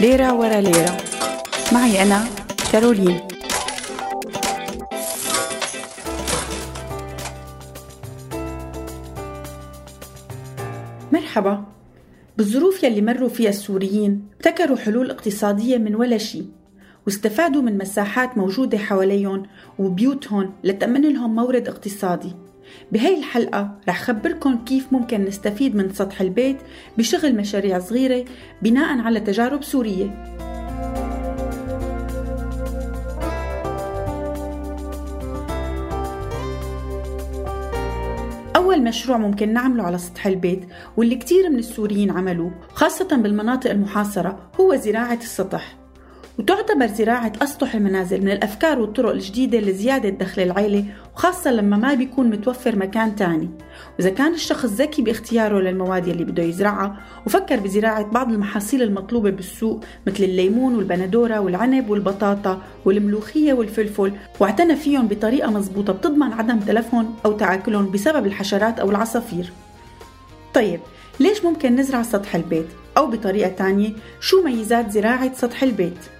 ليرة ورا ليرة. معي أنا كارولين. مرحبا. بالظروف يلي مروا فيها السوريين ابتكروا حلول اقتصادية من ولا شيء واستفادوا من مساحات موجودة حواليهم وبيوتهم لتأمن لهم مورد اقتصادي. بهاي الحلقة رح خبركن كيف ممكن نستفيد من سطح البيت بشغل مشاريع صغيرة بناء على تجارب سورية. أول مشروع ممكن نعمله على سطح البيت واللي كتير من السوريين عملوه خاصة بالمناطق المحاصرة هو زراعة السطح. وتعتبر زراعة أسطح المنازل من الأفكار والطرق الجديدة لزيادة دخل العيلة وخاصة لما ما بيكون متوفر مكان تاني وإذا كان الشخص ذكي باختياره للمواد يلي بده يزرعها وفكر بزراعة بعض المحاصيل المطلوبة بالسوق مثل الليمون والبندورة والعنب والبطاطا والملوخية والفلفل واعتنى فيهم بطريقة مزبوطة بتضمن عدم تلفهم أو تعاكلهم بسبب الحشرات أو العصافير طيب ليش ممكن نزرع سطح البيت؟ أو بطريقة تانية شو ميزات زراعة سطح البيت؟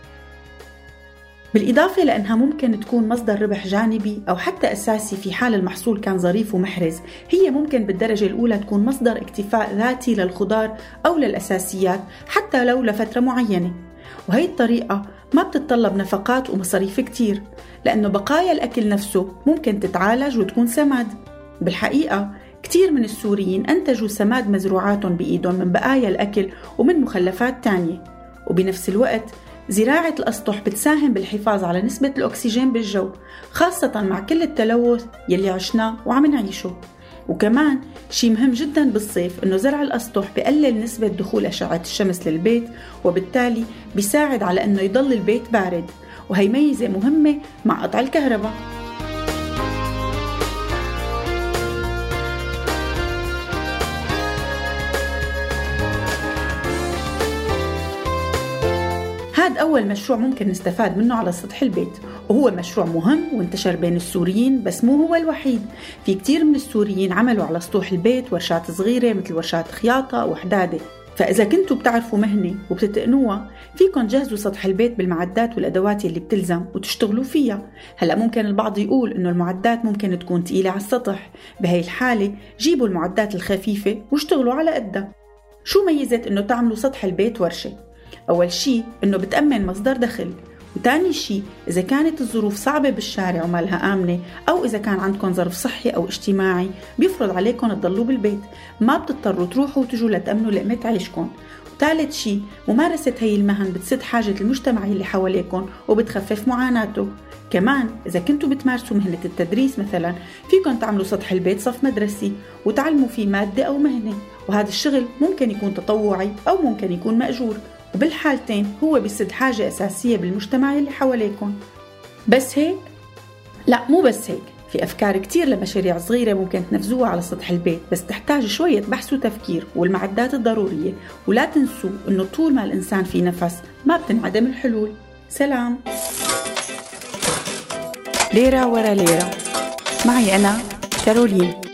بالإضافة لأنها ممكن تكون مصدر ربح جانبي أو حتى أساسي في حال المحصول كان ظريف ومحرز. هي ممكن بالدرجة الأولى تكون مصدر اكتفاء ذاتي للخضار أو للأساسيات حتى لو لفترة معينة. وهي الطريقة ما بتتطلب نفقات ومصاريف كتير لأنه بقايا الأكل نفسه ممكن تتعالج وتكون سماد. بالحقيقة كتير من السوريين أنتجوا سماد مزروعاتهم بإيدهم من بقايا الأكل ومن مخلفات تانية. وبنفس الوقت زراعة الأسطح بتساهم بالحفاظ على نسبة الأكسجين بالجو خاصة مع كل التلوث يلي عشناه وعم نعيشه. وكمان شيء مهم جدا بالصيف إنه زرع الأسطح بقلل نسبة دخول أشعة الشمس للبيت وبالتالي بيساعد على إنه يضل البيت بارد. وهي ميزة مهمة مع قطع الكهرباء. هاد أول مشروع ممكن نستفاد منه على سطح البيت وهو مشروع مهم وانتشر بين السوريين بس مو هو الوحيد. في كتير من السوريين عملوا على سطوح البيت ورشات صغيرة مثل ورشات خياطة وحدادة. فإذا كنتوا بتعرفوا مهنة وبتتقنوها فيكن جهزوا سطح البيت بالمعدات والأدوات اللي بتلزم وتشتغلوا فيها. هلأ ممكن البعض يقول إنه المعدات ممكن تكون تقيلة على السطح. بهي الحالة جيبوا المعدات الخفيفة واشتغلوا على قدها. شو ميزة إنه تعملوا سطح البيت ورشة؟ أول شيء إنه بتأمن مصدر دخل وتاني شيء إذا كانت الظروف صعبة بالشارع ومالها آمنة أو إذا كان عندكم ظرف صحي أو اجتماعي بيفرض عليكم تضلوا بالبيت. ما بتضطروا تروحوا وتجوا لتأمنوا لقمة عيشكم. ثالث شيء ممارسة هي المهن بتسد حاجة المجتمع اللي حواليكم وبتخفف معاناته. كمان إذا كنتوا بتمارسوا مهنة التدريس مثلا فيكم تعملوا سطح البيت صف مدرسي وتعلموا فيه مادة أو مهنة. وهذا الشغل ممكن يكون تطوعي أو ممكن يكون مأجور. وبالحالتين هو بيسد حاجة أساسية بالمجتمع اللي حواليكم. بس هيك؟ لا مو بس هيك. في أفكار كتير لمشاريع صغيرة ممكن تنفذوها على سطح البيت بس تحتاج شوية بحث وتفكير والمعدات الضرورية. ولا تنسوا أنه طول ما الإنسان في نفس ما بتنعدم الحلول. سلام. ليرة ورا ليرة. معي أنا كارولين.